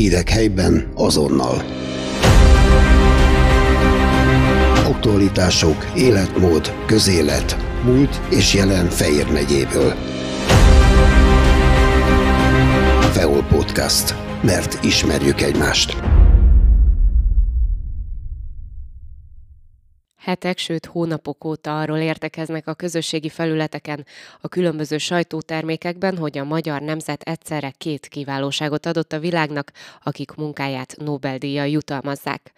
Hírek helyben azonnal. Aktualitások, életmód, közélet, múlt és jelen Fejér megyéből. Feol Podcast. Mert ismerjük egymást. Hetek, sőt hónapok óta arról értekeznek a közösségi felületeken, a különböző sajtótermékekben, hogy a magyar nemzet egyszerre két kiválóságot adott a világnak, akik munkáját Nobel-díjjal jutalmazzák.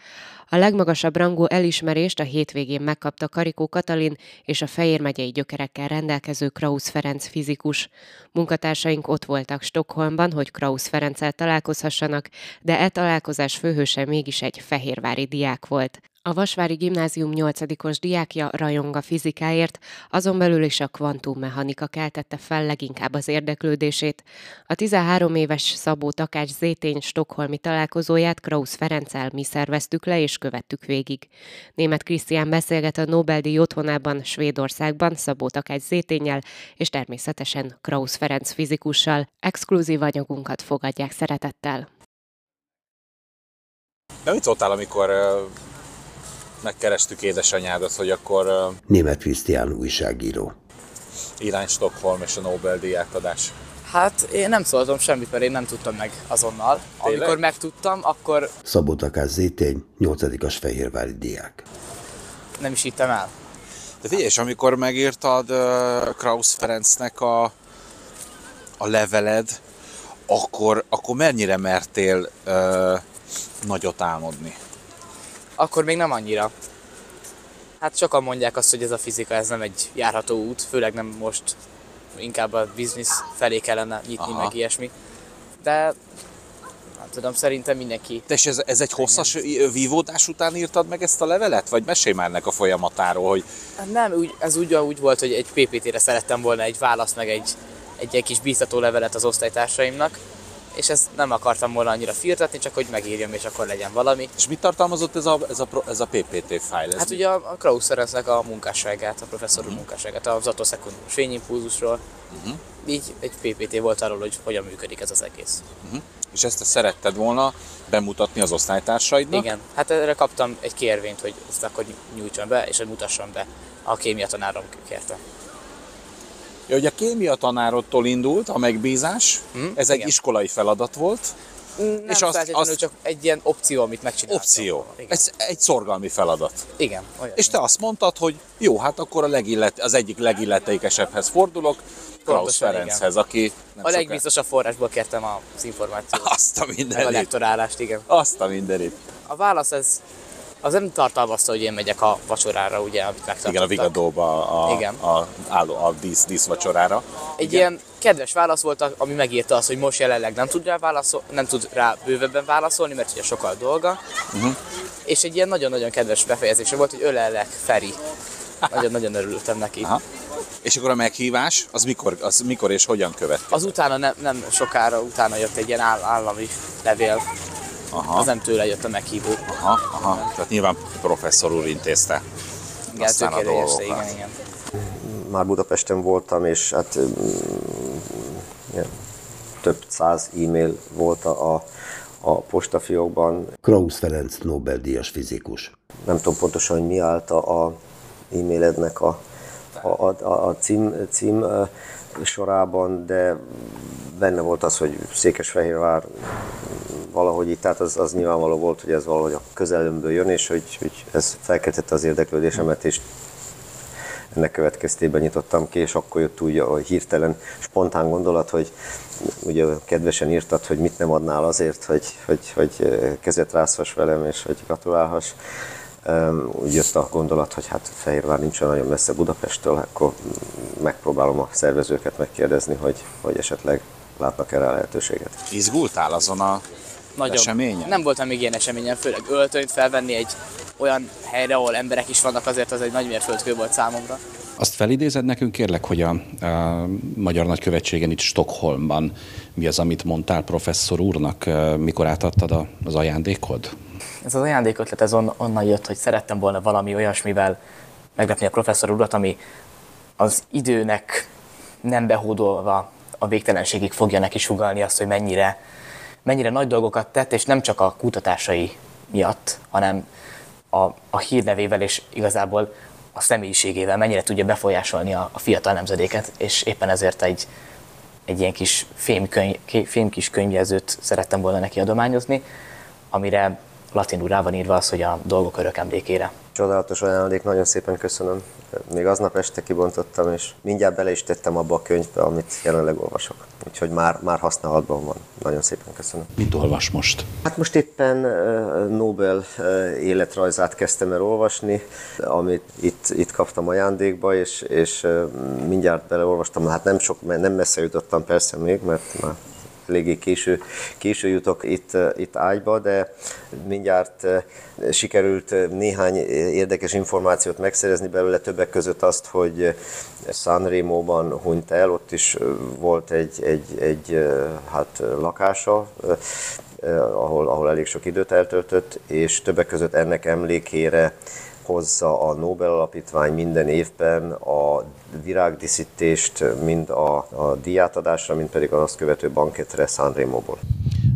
A legmagasabb rangú elismerést a hétvégén megkapta Karikó Katalin és a Fejér megyei gyökerekkel rendelkező Krausz Ferenc fizikus. Munkatársaink ott voltak Stockholmban, hogy Krausz Ferenccel találkozhassanak, de e találkozás főhőse mégis egy fehérvári diák volt. A Vasvári Gimnázium 8 diákja rajong a fizikáért, azon belül is a kvantummechanika keltette fel leginkább az érdeklődését. A 13 éves Szabó Takács Zétény stokholmi találkozóját Krausz Ferenccel mi szerveztük le és követtük végig. Német Krisztián beszélget a Nobel-díj otthonában, Svédországban Szabó Takács Zétényel és természetesen Krausz Ferenc fizikussal. Exkluzív anyagunkat fogadják szeretettel. De mit szóltál, amikor megkerestük édesanyádat, hogy akkor Német Krisztián újságíró. irány Stockholm és a Nobel-díj átadás. Hát én nem szóltam semmit, mert én nem tudtam meg azonnal. Tényleg? Amikor megtudtam, akkor Szabó Takás Zétény, 8 fehérvári diák. nem is hittem el. De figyelj, és amikor megírtad uh, Krausz Ferencnek a, a leveled, akkor, akkor mennyire mertél uh, nagyot álmodni? Akkor még nem annyira. Hát sokan mondják azt, hogy ez a fizika, ez nem egy járható út, főleg nem most, inkább a biznisz felé kellene nyitni, Aha. Meg ilyesmi. De nem tudom, szerintem mindenki De és ez, ez egy hosszas vívódás után írtad meg ezt a levelet? Vagy mesélj már ennek a folyamatáról, hogy Hát Nem, úgy, ez úgy, úgy volt, hogy egy PPT-re szerettem volna egy választ, meg egy, egy, egy kis bíztató levelet az osztálytársaimnak, és ezt nem akartam volna annyira firtatni, csak hogy megírjam, és akkor legyen valami. és mit tartalmazott ez a, ez a, ez a PPT fájl? Ez Hát mi? ugye a, a Ferencnek a munkásságát, a professzor úr munkásságát, az atoszekundus fényimpulzusról. Mhm. Így egy PPT volt arról, hogy hogyan működik ez az egész. És ezt te szeretted volna bemutatni az osztálytársaidnak? Igen, hát erre kaptam egy kérvényt, hogy ezt akkor nyújtsam be, és hogy mutassam be. A kémia tanárom kérte. Ja, hogy a kémia tanárodtól indult a megbízás, Mhm, ez egy igen. iskolai feladat volt, Nem És azt- azt- csak egy ilyen opció, amit megcsináltam. opció. Igen, Ez egy szorgalmi feladat. Igen olyan. És te azt mondtad, hogy jó, hát akkor a legillet, az egyik legilletékesebbhez fordulok, Pontosan, Ferenchez, aki nem A soká- legbiztosabb forrásból kértem az információt. Azt a meg a mindenit. lektorálást, igen. Azt a mindenit. A válasz ez, az nem tartalmazta, hogy én megyek a vacsorára, ugye, amit megtartottak. Igen, a Vigadóba a, Igen. a, álló, a dísz, díszvacsorára. Egy ilyen kedves válasz volt, ami megírta azt, hogy most jelenleg nem tud rá, válaszol, nem tud rá bővebben válaszolni, mert ugye sokkal dolga. Uh-huh. És egy ilyen nagyon-nagyon kedves befejezése volt, hogy ölellek, Feri. Nagyon-nagyon örültem neki. Aha. És akkor a meghívás, az mikor, az mikor és hogyan követ? Az utána nem, nem sokára utána jött egy ilyen áll, állami levél. Aha, Az nem tőle jött a meghívó. aha, aha. Tehát nyilván professzor úr intézte. Igen, Aztán a dolgokat. igen, igen. Már Budapesten voltam, és hát mm, ilyen, több száz e-mail volt a, a, postafiókban. Krausz Ferenc Nobel-díjas fizikus. Nem tudom pontosan, hogy mi állt a, a e-mailednek a, a, a, a cím, cím sorában, de benne volt az, hogy Székesfehérvár valahogy itt, tehát az, az nyilvánvaló volt, hogy ez valahogy a közelömből jön, és hogy, hogy ez felkeltette az érdeklődésemet, és ennek következtében nyitottam ki, és akkor jött úgy a hirtelen spontán gondolat, hogy ugye kedvesen írtad, hogy mit nem adnál azért, hogy, hogy, hogy kezet rázhass velem, és hogy gratulálhass. Úgy jött a gondolat, hogy hát Fehérvár nincs nagyon messze Budapesttől, akkor megpróbálom a szervezőket megkérdezni, hogy, hogy esetleg látnak erre a lehetőséget. Izgultál azon a Nagyon. eseményen? Nem voltam még ilyen eseményen, főleg öltönyt felvenni egy olyan helyre, ahol emberek is vannak, azért az egy nagy mérföldkő volt számomra. Azt felidézed nekünk kérlek, hogy a, a Magyar Nagykövetségen itt Stockholmban mi az, amit mondtál professzor úrnak, mikor átadtad a, az ajándékod? Ez az ajándékötlet ez on, onnan jött, hogy szerettem volna valami olyasmivel meglepni a professzor urat, ami az időnek nem behódolva a végtelenségig fogja neki sugalni azt, hogy mennyire mennyire nagy dolgokat tett, és nem csak a kutatásai miatt, hanem a, a hírnevével és igazából a személyiségével mennyire tudja befolyásolni a, a fiatal nemzedéket, és éppen ezért egy, egy ilyen kis fémkönyv, fémkis könyvjelzőt szerettem volna neki adományozni, amire latinul rá írva az, hogy a dolgok örök emlékére. Csodálatos ajándék, nagyon szépen köszönöm. Még aznap este kibontottam, és mindjárt bele is tettem abba a könyvbe, amit jelenleg olvasok. Úgyhogy már, már használatban van. Nagyon szépen köszönöm. Mit olvas most? Hát most éppen Nobel életrajzát kezdtem el olvasni, amit itt, itt kaptam ajándékba, és, és mindjárt beleolvastam. Hát nem, sok, nem messze jutottam persze még, mert már eléggé késő, késő jutok itt, itt ágyba, de mindjárt sikerült néhány érdekes információt megszerezni belőle, többek között azt, hogy Sanremo-ban hunyt el, ott is volt egy, egy, egy hát, lakása, ahol, ahol elég sok időt eltöltött, és többek között ennek emlékére hozza a Nobel Alapítvány minden évben a virágdíszítést mind a, a diátadásra, mind pedig az azt követő banketre Sanremo-ból.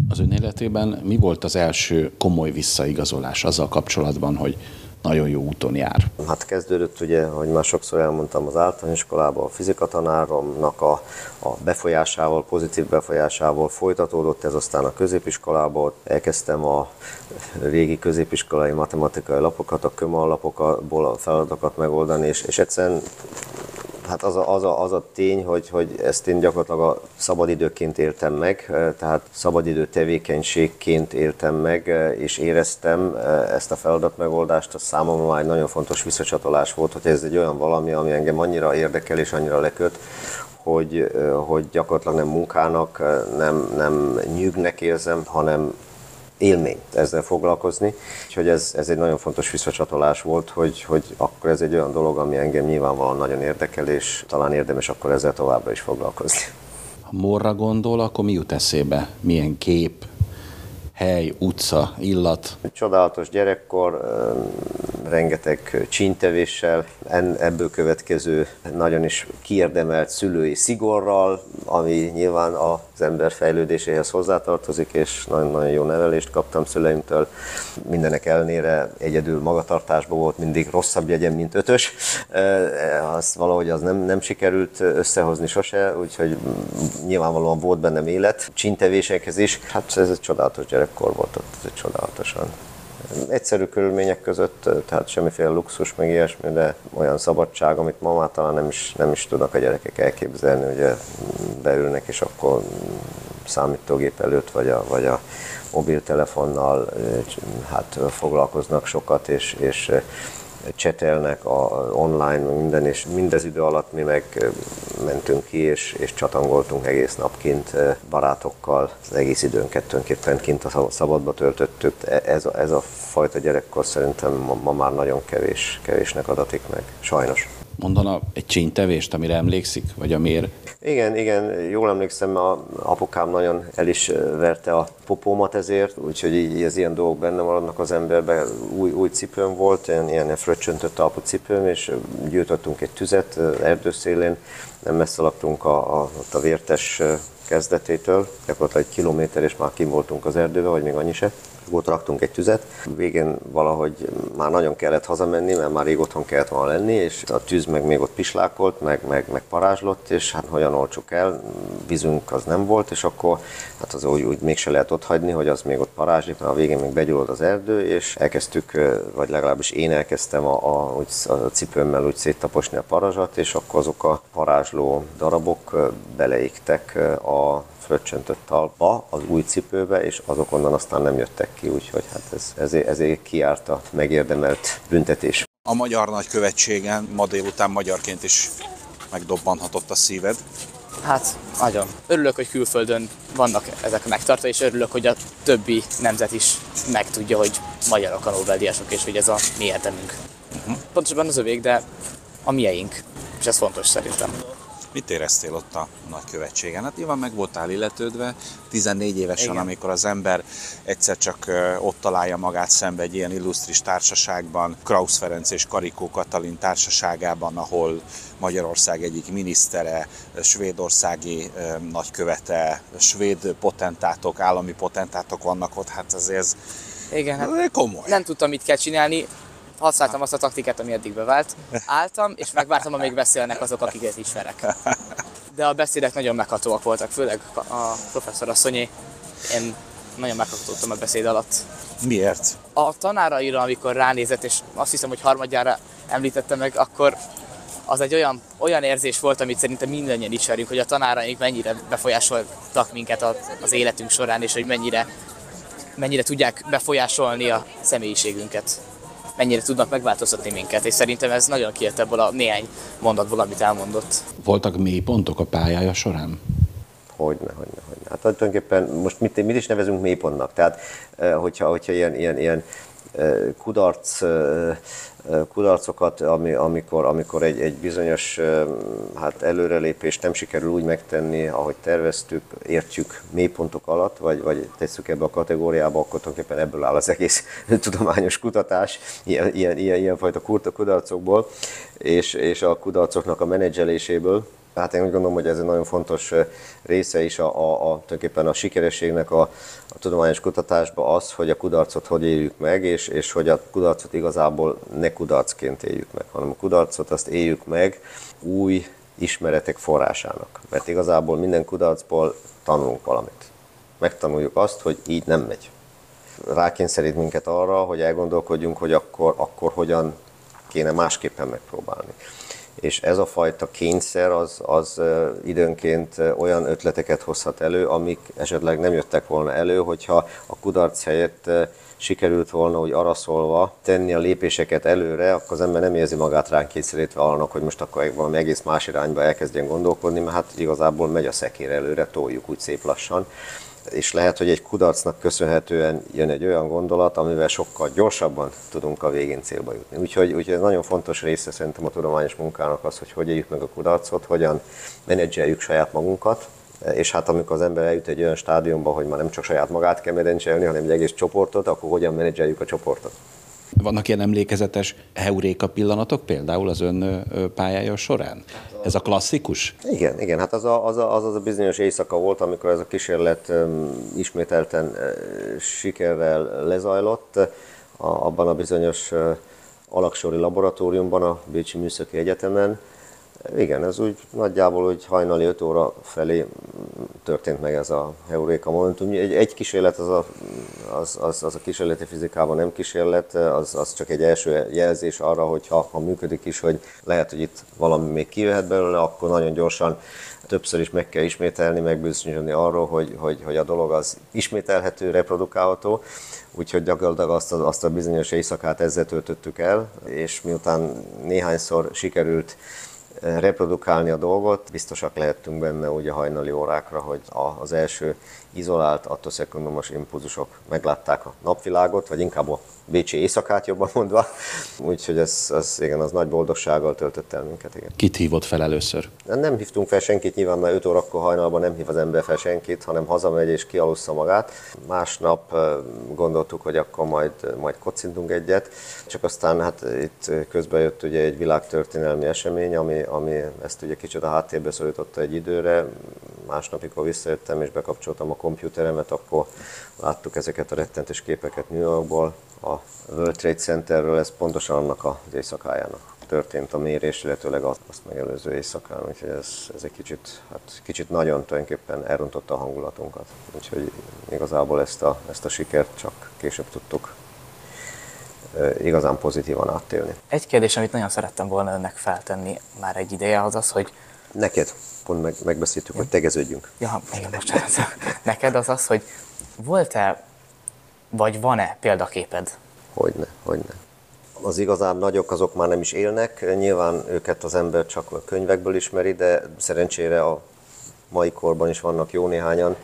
Az ön életében mi volt az első komoly visszaigazolás azzal kapcsolatban, hogy nagyon jó úton jár. Hát kezdődött ugye, hogy már sokszor elmondtam az általános iskolában, a fizikatanáromnak a, a befolyásával, pozitív befolyásával folytatódott ez aztán a középiskolába, elkezdtem a régi középiskolai matematikai lapokat, a kömal lapokból a feladatokat megoldani, és, és egyszerűen Hát az a, az a, az a tény, hogy, hogy ezt én gyakorlatilag a szabadidőként éltem meg, tehát szabadidő tevékenységként éltem meg, és éreztem ezt a feladatmegoldást, a számomra egy nagyon fontos visszacsatolás volt, hogy ez egy olyan valami, ami engem annyira érdekel és annyira leköt, hogy, hogy gyakorlatilag nem munkának, nem, nem nyűgnek érzem, hanem élmény ezzel foglalkozni. Úgyhogy ez, ez egy nagyon fontos visszacsatolás volt, hogy, hogy akkor ez egy olyan dolog, ami engem nyilvánvalóan nagyon érdekel, és talán érdemes akkor ezzel továbbra is foglalkozni. Ha morra gondol, akkor mi jut eszébe? Milyen kép, hely, utca, illat? Csodálatos gyerekkor, rengeteg csíntevéssel, ebből következő nagyon is kiérdemelt szülői szigorral, ami nyilván az ember fejlődéséhez hozzátartozik, és nagyon-nagyon jó nevelést kaptam szüleimtől. Mindenek ellenére egyedül magatartásban volt mindig rosszabb jegyem, mint ötös. Az valahogy az nem, nem sikerült összehozni sose, úgyhogy nyilvánvalóan volt bennem élet. Csintevésekhez is, hát ez egy csodálatos gyerekkor volt, ott ez egy csodálatosan egyszerű körülmények között, tehát semmiféle luxus, meg ilyesmi, de olyan szabadság, amit ma már talán nem is, nem is tudnak a gyerekek elképzelni, ugye beülnek, és akkor számítógép előtt, vagy a, vagy a mobiltelefonnal hát foglalkoznak sokat, és, és csetelnek a, online, minden, és mindez idő alatt mi meg mentünk ki, és, és csatangoltunk egész nap kint barátokkal, az egész időnket tulajdonképpen kint a szabadba töltöttük. E, ez a, ez a fajta gyerekkor szerintem ma, már nagyon kevés, kevésnek adatik meg, sajnos. Mondana egy csíntevést, amire emlékszik, vagy amiért? Igen, igen, jól emlékszem, a apukám nagyon el is verte a popómat ezért, úgyhogy így az ilyen dolgok benne maradnak az emberben. Új, új cipőm volt, ilyen, ilyen fröccsöntött alapú cipőm, és gyűjtöttünk egy tüzet erdőszélén, nem messze laktunk a, a, a vértes kezdetétől, gyakorlatilag egy kilométer, és már kim voltunk az erdőbe, vagy még annyi se ott raktunk egy tüzet. Végén valahogy már nagyon kellett hazamenni, mert már rég otthon kellett volna lenni, és a tűz meg még ott pislákolt, meg, meg, meg parázslott, és hát hogyan olcsuk el, vízünk az nem volt, és akkor hát az úgy, úgy mégse lehet ott hagyni, hogy az még ott parázslik, mert a végén még begyullad az erdő, és elkezdtük, vagy legalábbis én elkezdtem a, a, úgy, a cipőmmel úgy széttaposni a parazsat, és akkor azok a parázsló darabok beleiktek a fröccsöntött talpa az új cipőbe, és azok onnan aztán nem jöttek ki, úgyhogy hát ez, ezért, ezért kiárt a megérdemelt büntetés. A magyar nagykövetségen ma délután magyarként is megdobbanhatott a szíved. Hát, nagyon. Örülök, hogy külföldön vannak ezek a megtartva, és örülök, hogy a többi nemzet is megtudja, hogy magyarok a Nobel-díjasok, és hogy ez a mi érdemünk. Uh-huh. Pontosabban az övék, de a mieink. És ez fontos szerintem. Mit éreztél ott a nagykövetségen? Hát nyilván meg voltál illetődve, 14 évesen, Igen. amikor az ember egyszer csak ott találja magát szembe egy ilyen illusztris társaságban, Krausz Ferenc és Karikó Katalin társaságában, ahol Magyarország egyik minisztere, svédországi nagykövete, svéd potentátok, állami potentátok vannak ott, hát azért ez igen, hát komoly. Nem tudtam, mit kell csinálni használtam azt a taktikát, ami eddig bevált. Álltam, és megvártam, amíg beszélnek azok, akiket ismerek. De a beszédek nagyon meghatóak voltak, főleg a professzor asszonyé. Én nagyon meghatottam a beszéd alatt. Miért? A tanáraira, amikor ránézett, és azt hiszem, hogy harmadjára említette meg, akkor az egy olyan, olyan érzés volt, amit szerintem mindannyian ismerünk, hogy a tanáraink mennyire befolyásoltak minket az életünk során, és hogy mennyire, mennyire tudják befolyásolni a személyiségünket mennyire tudnak megváltoztatni minket, és szerintem ez nagyon kijött ebből a néhány mondatból, amit elmondott. Voltak mély pontok a pályája során? Hogyne, hogyne, hogyne. Hát tulajdonképpen most mit, mit is nevezünk mélypontnak? Tehát, eh, hogyha, hogyha ilyen, ilyen, ilyen eh, kudarc eh, kudarcokat, ami, amikor, amikor egy, egy bizonyos hát előrelépést nem sikerül úgy megtenni, ahogy terveztük, értjük mélypontok alatt, vagy, vagy tesszük ebbe a kategóriába, akkor tulajdonképpen ebből áll az egész tudományos kutatás, ilyen, ilyen, ilyen, ilyenfajta kudarcokból, és, és a kudarcoknak a menedzseléséből. Hát én úgy gondolom, hogy ez egy nagyon fontos része is a, a, a, tulajdonképpen a sikerességnek a, a tudományos kutatásban az, hogy a kudarcot hogy éljük meg, és, és hogy a kudarcot igazából ne kudarcként éljük meg, hanem a kudarcot azt éljük meg új ismeretek forrásának. Mert igazából minden kudarcból tanulunk valamit. Megtanuljuk azt, hogy így nem megy. Rákényszerít minket arra, hogy elgondolkodjunk, hogy akkor, akkor hogyan kéne másképpen megpróbálni és ez a fajta kényszer az, az időnként olyan ötleteket hozhat elő, amik esetleg nem jöttek volna elő, hogyha a kudarc helyett sikerült volna úgy araszolva tenni a lépéseket előre, akkor az ember nem érzi magát ránk kényszerítve annak, hogy most akkor valami egész más irányba elkezdjen gondolkodni, mert hát igazából megy a szekér előre, toljuk úgy szép lassan és lehet, hogy egy kudarcnak köszönhetően jön egy olyan gondolat, amivel sokkal gyorsabban tudunk a végén célba jutni. Úgyhogy, úgyhogy nagyon fontos része szerintem a tudományos munkának az, hogy hogy éljük meg a kudarcot, hogyan menedzseljük saját magunkat, és hát amikor az ember eljut egy olyan stádiumba, hogy már nem csak saját magát kell menedzselni, hanem egy egész csoportot, akkor hogyan menedzseljük a csoportot. Vannak ilyen emlékezetes heuréka pillanatok például az ön pályája során? Ez a klasszikus? Igen, igen, hát az a, az, a, az, a bizonyos éjszaka volt, amikor ez a kísérlet ismételten sikerrel lezajlott, a, abban a bizonyos alaksori laboratóriumban, a Bécsi Műszaki Egyetemen, igen, ez úgy nagyjából hogy hajnali 5 óra felé történt meg ez a Heuréka Momentum. Egy, egy kísérlet az a, az, az, az a kísérleti fizikában nem kísérlet, az, az csak egy első jelzés arra, hogy ha, ha működik is, hogy lehet, hogy itt valami még kijöhet belőle, akkor nagyon gyorsan többször is meg kell ismételni, megbizonyosodni arról, hogy, hogy, hogy a dolog az ismételhető, reprodukálható. Úgyhogy gyakorlatilag azt a, azt a bizonyos éjszakát ezzel töltöttük el, és miután néhányszor sikerült reprodukálni a dolgot. Biztosak lehettünk benne ugye hajnali órákra, hogy az első izolált attoszekundumos impulzusok meglátták a napvilágot, vagy inkább a Bécsi éjszakát jobban mondva. Úgyhogy ez, ez, igen, az nagy boldogsággal töltött el minket. Igen. Kit hívott fel először? Nem hívtunk fel senkit, nyilván mert 5 órakor hajnalban nem hív az ember fel senkit, hanem hazamegy és kialussza magát. Másnap gondoltuk, hogy akkor majd, majd kocintunk egyet, csak aztán hát itt közben jött ugye egy világtörténelmi esemény, ami, ami ezt ugye kicsit a háttérbe szorította egy időre. Másnap, amikor visszajöttem és bekapcsoltam a kompjúteremet, akkor láttuk ezeket a rettentes képeket New Yorkból, a World Trade Centerről, ez pontosan annak az éjszakájának történt a mérés, illetőleg azt megelőző éjszakán, úgyhogy ez, ez egy kicsit, hát kicsit nagyon tulajdonképpen elrontotta a hangulatunkat. Úgyhogy igazából ezt a, ezt a sikert csak később tudtuk igazán pozitívan áttélni. Egy kérdés, amit nagyon szerettem volna önnek feltenni már egy ideje, az az, hogy... Neked, pont meg, megbeszéltük, hogy tegeződjünk. Ja, igen, bocsánat. Neked az az, hogy volt-e, vagy van-e példaképed? Hogyne, hogyne. Az igazán nagyok azok már nem is élnek, nyilván őket az ember csak a könyvekből ismeri, de szerencsére a mai korban is vannak jó néhányan,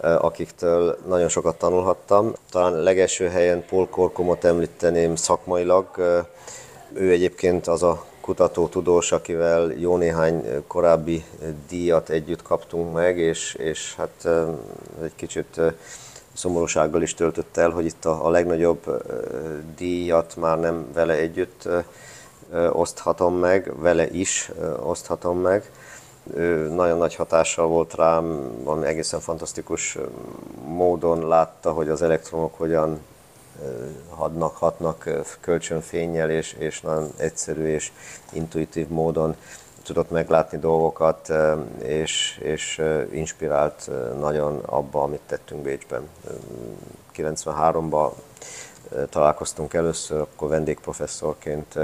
akiktől nagyon sokat tanulhattam. Talán legelső helyen Paul Korkomot említeném szakmailag. Ő egyébként az a kutató tudós, akivel jó néhány korábbi díjat együtt kaptunk meg, és, és hát egy kicsit szomorúsággal is töltött el, hogy itt a, a legnagyobb díjat már nem vele együtt oszthatom meg, vele is oszthatom meg. Ő nagyon nagy hatással volt rám, ami egészen fantasztikus módon látta, hogy az elektronok hogyan hadnak, hatnak kölcsönfénnyel, és, és nagyon egyszerű és intuitív módon tudott meglátni dolgokat, és, és inspirált nagyon abba, amit tettünk Bécsben. 93-ban találkoztunk először, akkor vendégprofesszorként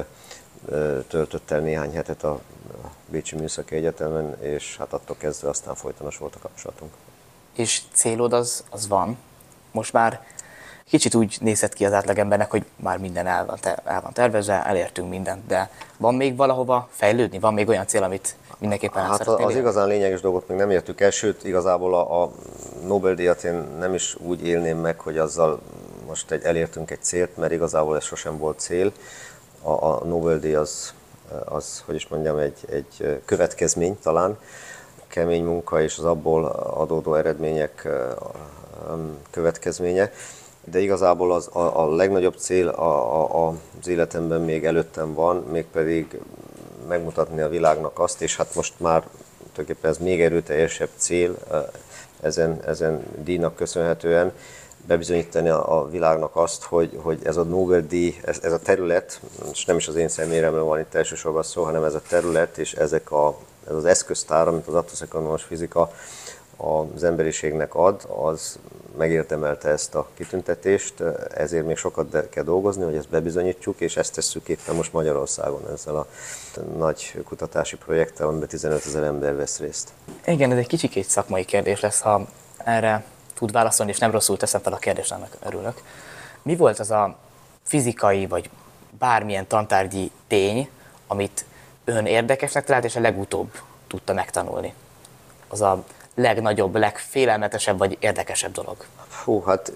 töltött el néhány hetet a Bécsi Műszaki Egyetemen, és hát attól kezdve aztán folytonos volt a kapcsolatunk. És célod az, az van? Most már kicsit úgy nézett ki az átlagembernek, hogy már minden el van, el van tervezve, elértünk mindent, de van még valahova fejlődni? Van még olyan cél, amit mindenképpen Hát az élni? igazán lényeges dolgot még nem értük el, sőt igazából a, a Nobel-díjat én nem is úgy élném meg, hogy azzal most egy, elértünk egy célt, mert igazából ez sosem volt cél. A, a Nobel-díj az, az, hogy is mondjam, egy, egy következmény talán, kemény munka és az abból adódó eredmények következménye de igazából az, a, a legnagyobb cél a, a, az életemben még előttem van, mégpedig megmutatni a világnak azt, és hát most már tulajdonképpen ez még erőteljesebb cél ezen, ezen díjnak köszönhetően, bebizonyítani a, világnak azt, hogy, hogy ez a Nobel-díj, ez, ez a terület, és nem is az én személyemről van itt elsősorban szó, hanem ez a terület és ezek a, ez az eszköztár, amit az atomekonomos fizika az emberiségnek ad, az megérdemelte ezt a kitüntetést, ezért még sokat kell dolgozni, hogy ezt bebizonyítsuk, és ezt tesszük éppen most Magyarországon ezzel a nagy kutatási projekttel, amiben 15 ezer ember vesz részt. Igen, ez egy kicsikét szakmai kérdés lesz, ha erre tud válaszolni, és nem rosszul teszem fel a kérdést, annak örülök. Mi volt az a fizikai, vagy bármilyen tantárgyi tény, amit ön érdekesnek talált, és a legutóbb tudta megtanulni? Az a legnagyobb, legfélelmetesebb vagy érdekesebb dolog? Hú, hát,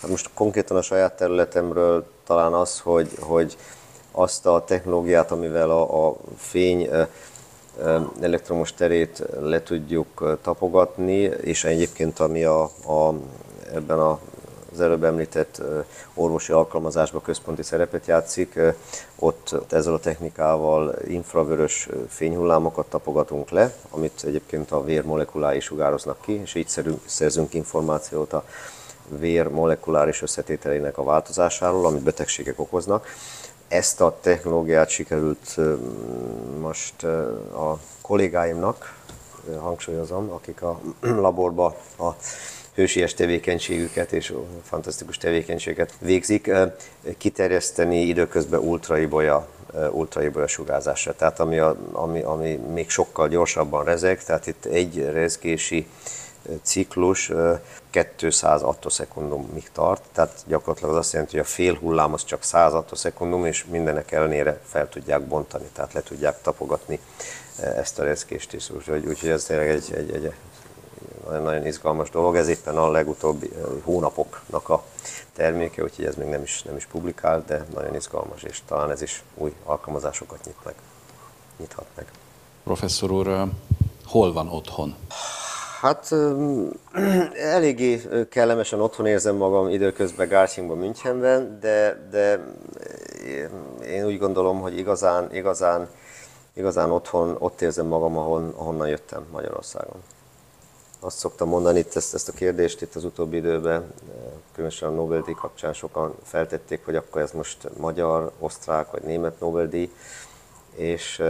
hát most konkrétan a saját területemről talán az, hogy, hogy azt a technológiát, amivel a, a fény elektromos terét le tudjuk tapogatni, és egyébként ami a, a, ebben a az előbb említett orvosi alkalmazásban központi szerepet játszik. Ott ezzel a technikával infravörös fényhullámokat tapogatunk le, amit egyébként a vér molekulái sugároznak ki, és így szerzünk információt a vér molekuláris összetételének a változásáról, amit betegségek okoznak. Ezt a technológiát sikerült most a kollégáimnak, hangsúlyozom, akik a laborba a hősies tevékenységüket és fantasztikus tevékenységet végzik, kiterjeszteni időközben ultraibolya ultraibolya sugárzásra. Tehát ami, a, ami, ami még sokkal gyorsabban rezeg, tehát itt egy rezgési ciklus 200 attoszekundumig tart, tehát gyakorlatilag az azt jelenti, hogy a fél hullám az csak 100 attoszekundum, és mindenek ellenére fel tudják bontani, tehát le tudják tapogatni ezt a rezgést is. Úgyhogy, úgyhogy ez tényleg egy, egy, egy nagyon izgalmas dolog. Ez éppen a legutóbbi hónapoknak a terméke, úgyhogy ez még nem is, nem is publikált, de nagyon izgalmas, és talán ez is új alkalmazásokat nyit meg, nyithat meg. Professzor úr, hol van otthon? Hát eléggé kellemesen otthon érzem magam időközben Garchingban, Münchenben, de, de én úgy gondolom, hogy igazán, igazán, igazán otthon, ott érzem magam, ahon, ahonnan jöttem Magyarországon azt szoktam mondani, itt ezt, ezt a kérdést itt az utóbbi időben, különösen a Nobel-díj kapcsán sokan feltették, hogy akkor ez most magyar, osztrák vagy német Nobel-díj, és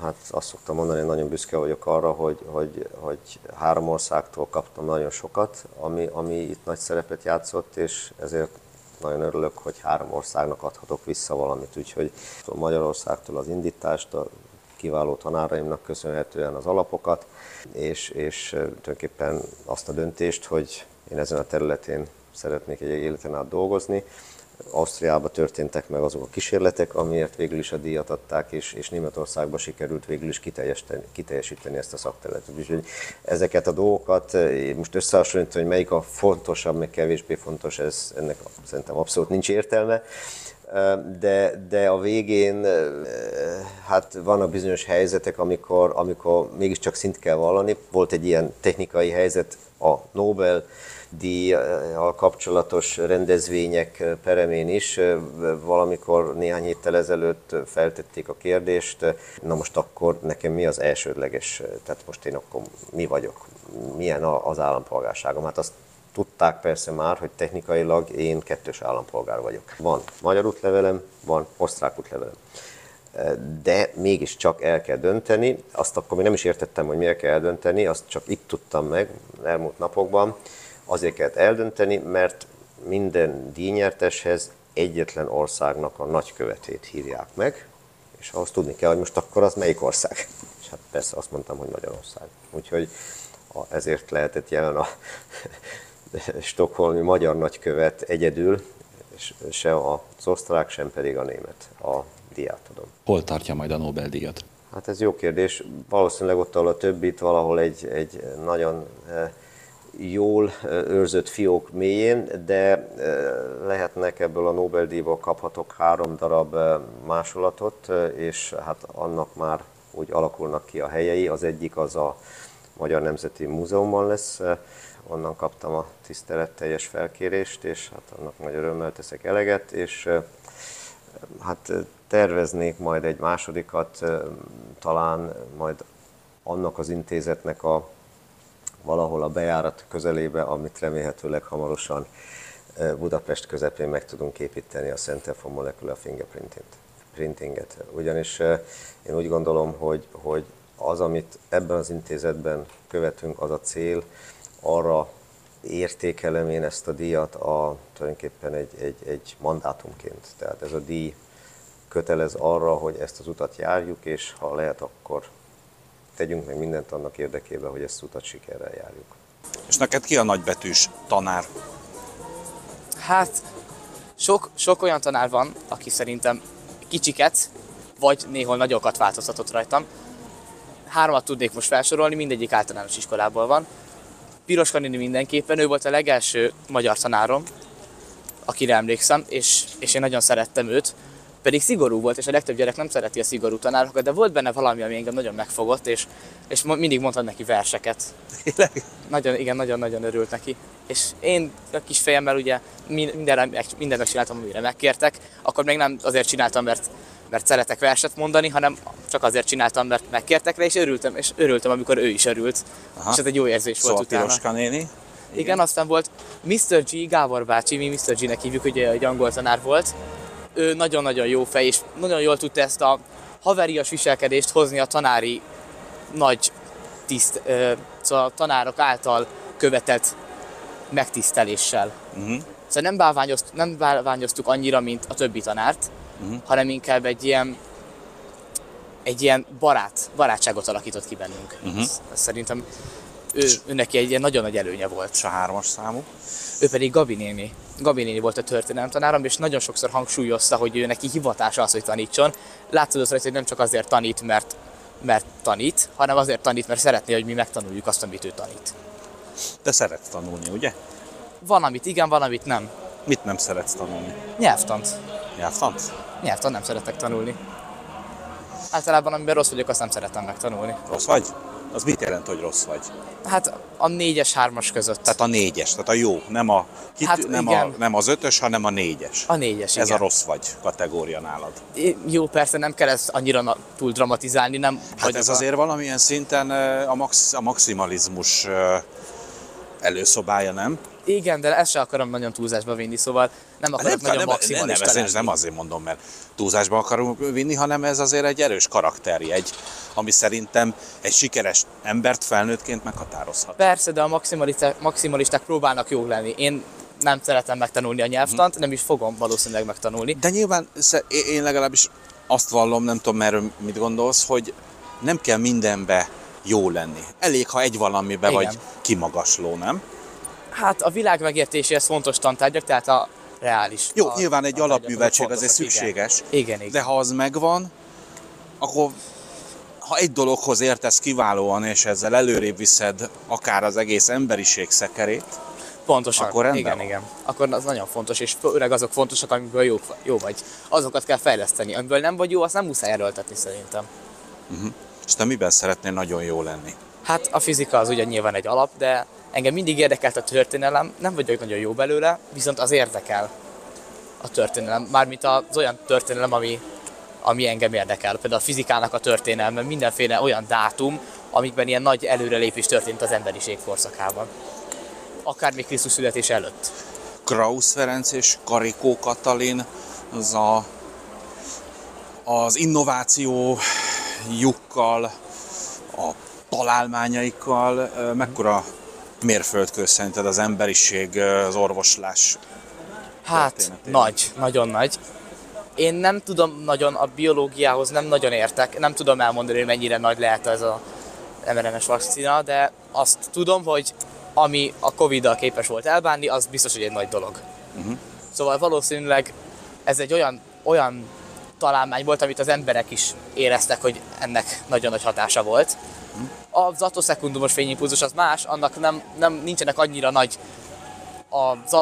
hát azt szoktam mondani, hogy nagyon büszke vagyok arra, hogy, hogy, hogy három országtól kaptam nagyon sokat, ami, ami itt nagy szerepet játszott, és ezért nagyon örülök, hogy három országnak adhatok vissza valamit, úgyhogy Magyarországtól az indítást, a kiváló tanáraimnak köszönhetően az alapokat, és, és tulajdonképpen azt a döntést, hogy én ezen a területén szeretnék egy életen át dolgozni. Ausztriában történtek meg azok a kísérletek, amiért végül is a díjat adták, és, és Németországban sikerült végül is kiteljesíteni ezt a szakterületet. Úgyhogy ezeket a dolgokat most összehasonlítani, hogy melyik a fontosabb, meg kevésbé fontos, ez ennek szerintem abszolút nincs értelme de, de a végén hát vannak bizonyos helyzetek, amikor, amikor mégiscsak szint kell vallani. Volt egy ilyen technikai helyzet a Nobel díjjal kapcsolatos rendezvények peremén is. Valamikor néhány héttel ezelőtt feltették a kérdést, na most akkor nekem mi az elsődleges, tehát most én akkor mi vagyok, milyen az állampolgárságom. Hát azt tudták persze már, hogy technikailag én kettős állampolgár vagyok. Van magyar útlevelem, van osztrák útlevelem. De mégiscsak el kell dönteni, azt akkor még nem is értettem, hogy miért kell eldönteni, azt csak itt tudtam meg elmúlt napokban, Azért kellett eldönteni, mert minden díjnyerteshez egyetlen országnak a nagykövetét hívják meg, és ahhoz tudni kell, hogy most akkor az melyik ország. És hát persze azt mondtam, hogy Magyarország. Úgyhogy ezért lehetett jelen a stokholmi magyar nagykövet egyedül, se az osztrák, sem pedig a német a diátodon. Hol tartja majd a Nobel-díjat? Hát ez jó kérdés. Valószínűleg ott, ahol a többit, valahol egy, egy nagyon eh, jól őrzött fiók mélyén, de lehetnek ebből a Nobel-díjból kaphatok három darab másolatot, és hát annak már úgy alakulnak ki a helyei. Az egyik az a Magyar Nemzeti Múzeumban lesz, onnan kaptam a tiszteletteljes felkérést, és hát annak nagy örömmel teszek eleget, és hát terveznék majd egy másodikat, talán majd annak az intézetnek a valahol a bejárat közelébe, amit remélhetőleg hamarosan Budapest közepén meg tudunk építeni a Center for Molecular Fingerprintinget. Ugyanis én úgy gondolom, hogy, hogy az, amit ebben az intézetben követünk, az a cél, arra értékelem én ezt a díjat a, tulajdonképpen egy, egy, egy mandátumként. Tehát ez a díj kötelez arra, hogy ezt az utat járjuk, és ha lehet, akkor tegyünk meg mindent annak érdekében, hogy ezt utat sikerrel járjuk. És neked ki a nagybetűs tanár? Hát sok, sok olyan tanár van, aki szerintem kicsiket, vagy néhol nagyokat változtatott rajtam. Háromat tudnék most felsorolni, mindegyik általános iskolából van. Piros Kanini mindenképpen, ő volt a legelső magyar tanárom, akire emlékszem, és, és én nagyon szerettem őt pedig szigorú volt, és a legtöbb gyerek nem szereti a szigorú tanárokat, de volt benne valami, ami engem nagyon megfogott, és, és mindig mondtam neki verseket. Tényleg? Nagyon, igen, nagyon-nagyon örült neki. És én a kis fejemmel ugye minden, mindent megcsináltam, amire megkértek, akkor még nem azért csináltam, mert, mert szeretek verset mondani, hanem csak azért csináltam, mert megkértek rá, és örültem, és örültem, amikor ő is örült. Aha. És ez egy jó érzés szóval volt utána. Piroska néni. Igen. Igen, aztán volt Mr. G, Gábor bácsi, mi Mr. G-nek hívjuk, ugye egy angol tanár volt, ő nagyon-nagyon jó fej, és nagyon jól tudta ezt a haverias viselkedést hozni a tanári nagy tiszt, szóval a tanárok által követett megtiszteléssel. Uh-huh. Szóval nem, bálványozt, nem bálványoztuk annyira, mint a többi tanárt, uh-huh. hanem inkább egy ilyen egy ilyen barát, barátságot alakított ki bennünk. Uh-huh. Ez, ez szerintem ő, ő neki egy ilyen nagyon nagy előnye volt. A hármas számú? Ő pedig Gabi néni. Gabi néni volt a történelemtanárom, és nagyon sokszor hangsúlyozta, hogy ő neki hivatása az, hogy tanítson. Látszott rajta, hogy nem csak azért tanít, mert, mert tanít, hanem azért tanít, mert szeretné, hogy mi megtanuljuk azt, amit ő tanít. Te szeretsz tanulni, ugye? Van, amit igen, van, amit nem. Mit nem szeretsz tanulni? Nyelvtant. Nyelvtant? Nyelvtant nem szeretek tanulni. Általában, amiben rossz vagyok, azt nem szeretem megtanulni. Rossz vagy? Az mit jelent, hogy rossz vagy? Hát a négyes, hármas között. Tehát a négyes, tehát a jó, nem, a, kit, hát nem, a, nem az ötös, hanem a négyes. A négyes, Ez igen. a rossz vagy kategória nálad. É, jó, persze nem kell ezt annyira túl dramatizálni, nem Hát ez a... azért valamilyen szinten a, max, a maximalizmus előszobája, nem? Igen, de ezt sem akarom nagyon túlzásba vinni, szóval nem akarok nem, nagyon nem, maximalista nem, nem, nem azért mondom, mert túlzásba akarunk vinni, hanem ez azért egy erős karakterjegy, ami szerintem egy sikeres embert felnőttként meghatározhat. Persze, de a maximalisták, maximalisták próbálnak jók lenni. Én nem szeretem megtanulni a nyelvtant, hmm. nem is fogom valószínűleg megtanulni. De nyilván én legalábbis azt vallom, nem tudom erről mit gondolsz, hogy nem kell mindenbe jó lenni. Elég, ha egy valamibe Igen. vagy kimagasló, nem? Hát a világ megértéséhez fontos tantárgyak, tehát a reális. Jó, a, nyilván egy alapműveltség azért szükséges. Igen, igen. De ha az megvan, akkor ha egy dologhoz értesz kiválóan, és ezzel előrébb viszed akár az egész emberiség szekerét, Pontosan. Akkor rendben igen, van. igen. Akkor az nagyon fontos, és főleg azok fontosak, amiből jó, jó vagy. Azokat kell fejleszteni. Amiből nem vagy jó, azt nem muszáj erőltetni szerintem. És te miben szeretnél nagyon jó lenni? Hát a fizika az ugye nyilván egy alap, de engem mindig érdekelt a történelem, nem vagyok nagyon jó belőle, viszont az érdekel a történelem. Mármint az olyan történelem, ami, ami engem érdekel. Például a fizikának a történelme, mindenféle olyan dátum, amikben ilyen nagy előrelépés történt az emberiség korszakában. Akár még Krisztus születés előtt. Krausz Ferenc és Karikó Katalin, az a, az innováció lyukkal, a találmányaikkal, mekkora mérföldkő szerinted az emberiség az orvoslás Hát történetében. nagy, nagyon nagy. Én nem tudom nagyon, a biológiához nem nagyon értek, nem tudom elmondani, hogy mennyire nagy lehet ez a mRNA-s vakcina, de azt tudom, hogy ami a Covid-dal képes volt elbánni, az biztos, hogy egy nagy dolog. Uh-huh. Szóval valószínűleg ez egy olyan, olyan találmány volt, amit az emberek is éreztek, hogy ennek nagyon nagy hatása volt. Az attoszekundomos fényimpulzus az más, annak nem, nem nincsenek annyira nagy az,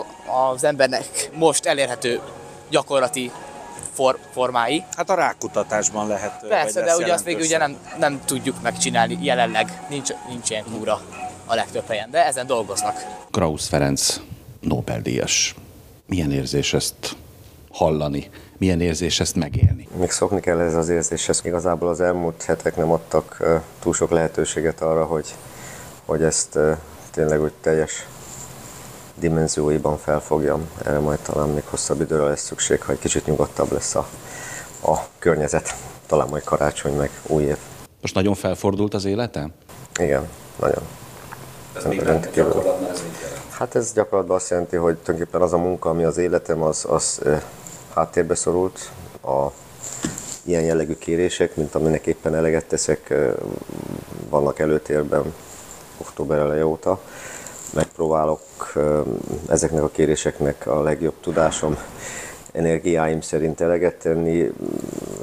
az embernek most elérhető gyakorlati for, formái. Hát a rákutatásban lehet. Persze, de ugye azt végül ugye jelentős nem, nem tudjuk megcsinálni jelenleg, nincs, nincs ilyen kúra a legtöbb helyen, de ezen dolgoznak. Krausz Ferenc Nobel-díjas. Milyen érzés ezt hallani? Milyen érzés ezt megélni? Még szokni kell ez az érzéshez. Igazából az elmúlt hetek nem adtak túl sok lehetőséget arra, hogy, hogy ezt tényleg úgy teljes dimenzióiban felfogjam. Erre majd talán még hosszabb időre lesz szükség, ha egy kicsit nyugodtabb lesz a, a környezet. Talán majd karácsony meg új év. Most nagyon felfordult az élete? Igen, nagyon. Ez Rendkívül. Hát ez gyakorlatban azt jelenti, hogy tulajdonképpen az a munka, ami az életem, az, az háttérbe szorult. A ilyen jellegű kérések, mint aminek éppen eleget teszek, vannak előtérben október eleje óta. Megpróbálok ezeknek a kéréseknek a legjobb tudásom, energiáim szerint eleget tenni.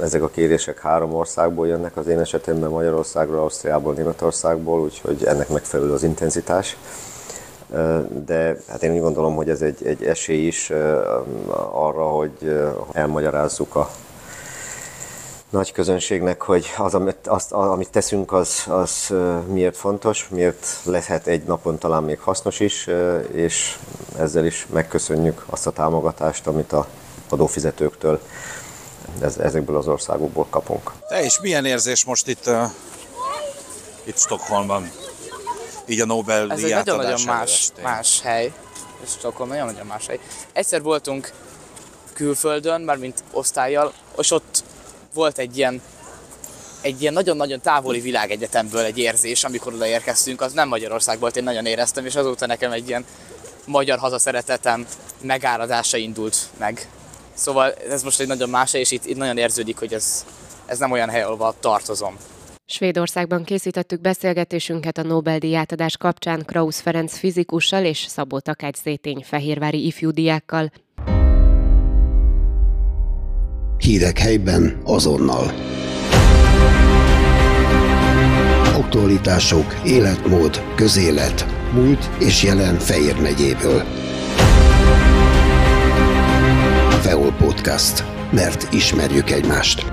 Ezek a kérések három országból jönnek, az én esetemben Magyarországról, Ausztriából, Németországból, úgyhogy ennek megfelelő az intenzitás de hát én úgy gondolom, hogy ez egy, egy esély is arra, hogy elmagyarázzuk a nagy közönségnek, hogy az, amit, azt, amit teszünk, az, az miért fontos, miért lehet egy napon talán még hasznos is, és ezzel is megköszönjük azt a támogatást, amit a adófizetőktől ez, ezekből az országokból kapunk. Te és milyen érzés most itt, uh, itt Stockholmban? Így a Nobel Ez egy nagyon-nagyon más, más hely. És Stockholm nagyon-nagyon más hely. Egyszer voltunk külföldön, már mint osztályjal, és ott volt egy ilyen egy ilyen nagyon-nagyon távoli világegyetemből egy érzés, amikor odaérkeztünk, az nem Magyarország volt, én nagyon éreztem, és azóta nekem egy ilyen magyar hazaszeretetem megáradása indult meg. Szóval ez most egy nagyon más és itt, itt nagyon érződik, hogy ez, ez nem olyan hely, ahol tartozom. Svédországban készítettük beszélgetésünket a Nobel-díj átadás kapcsán Krausz Ferenc fizikussal és Szabó Takács Zétény fehérvári ifjúdiákkal. Hírek helyben azonnal. Aktualitások, életmód, közélet, múlt és jelen Fejér megyéből. Feol Podcast. Mert ismerjük egymást.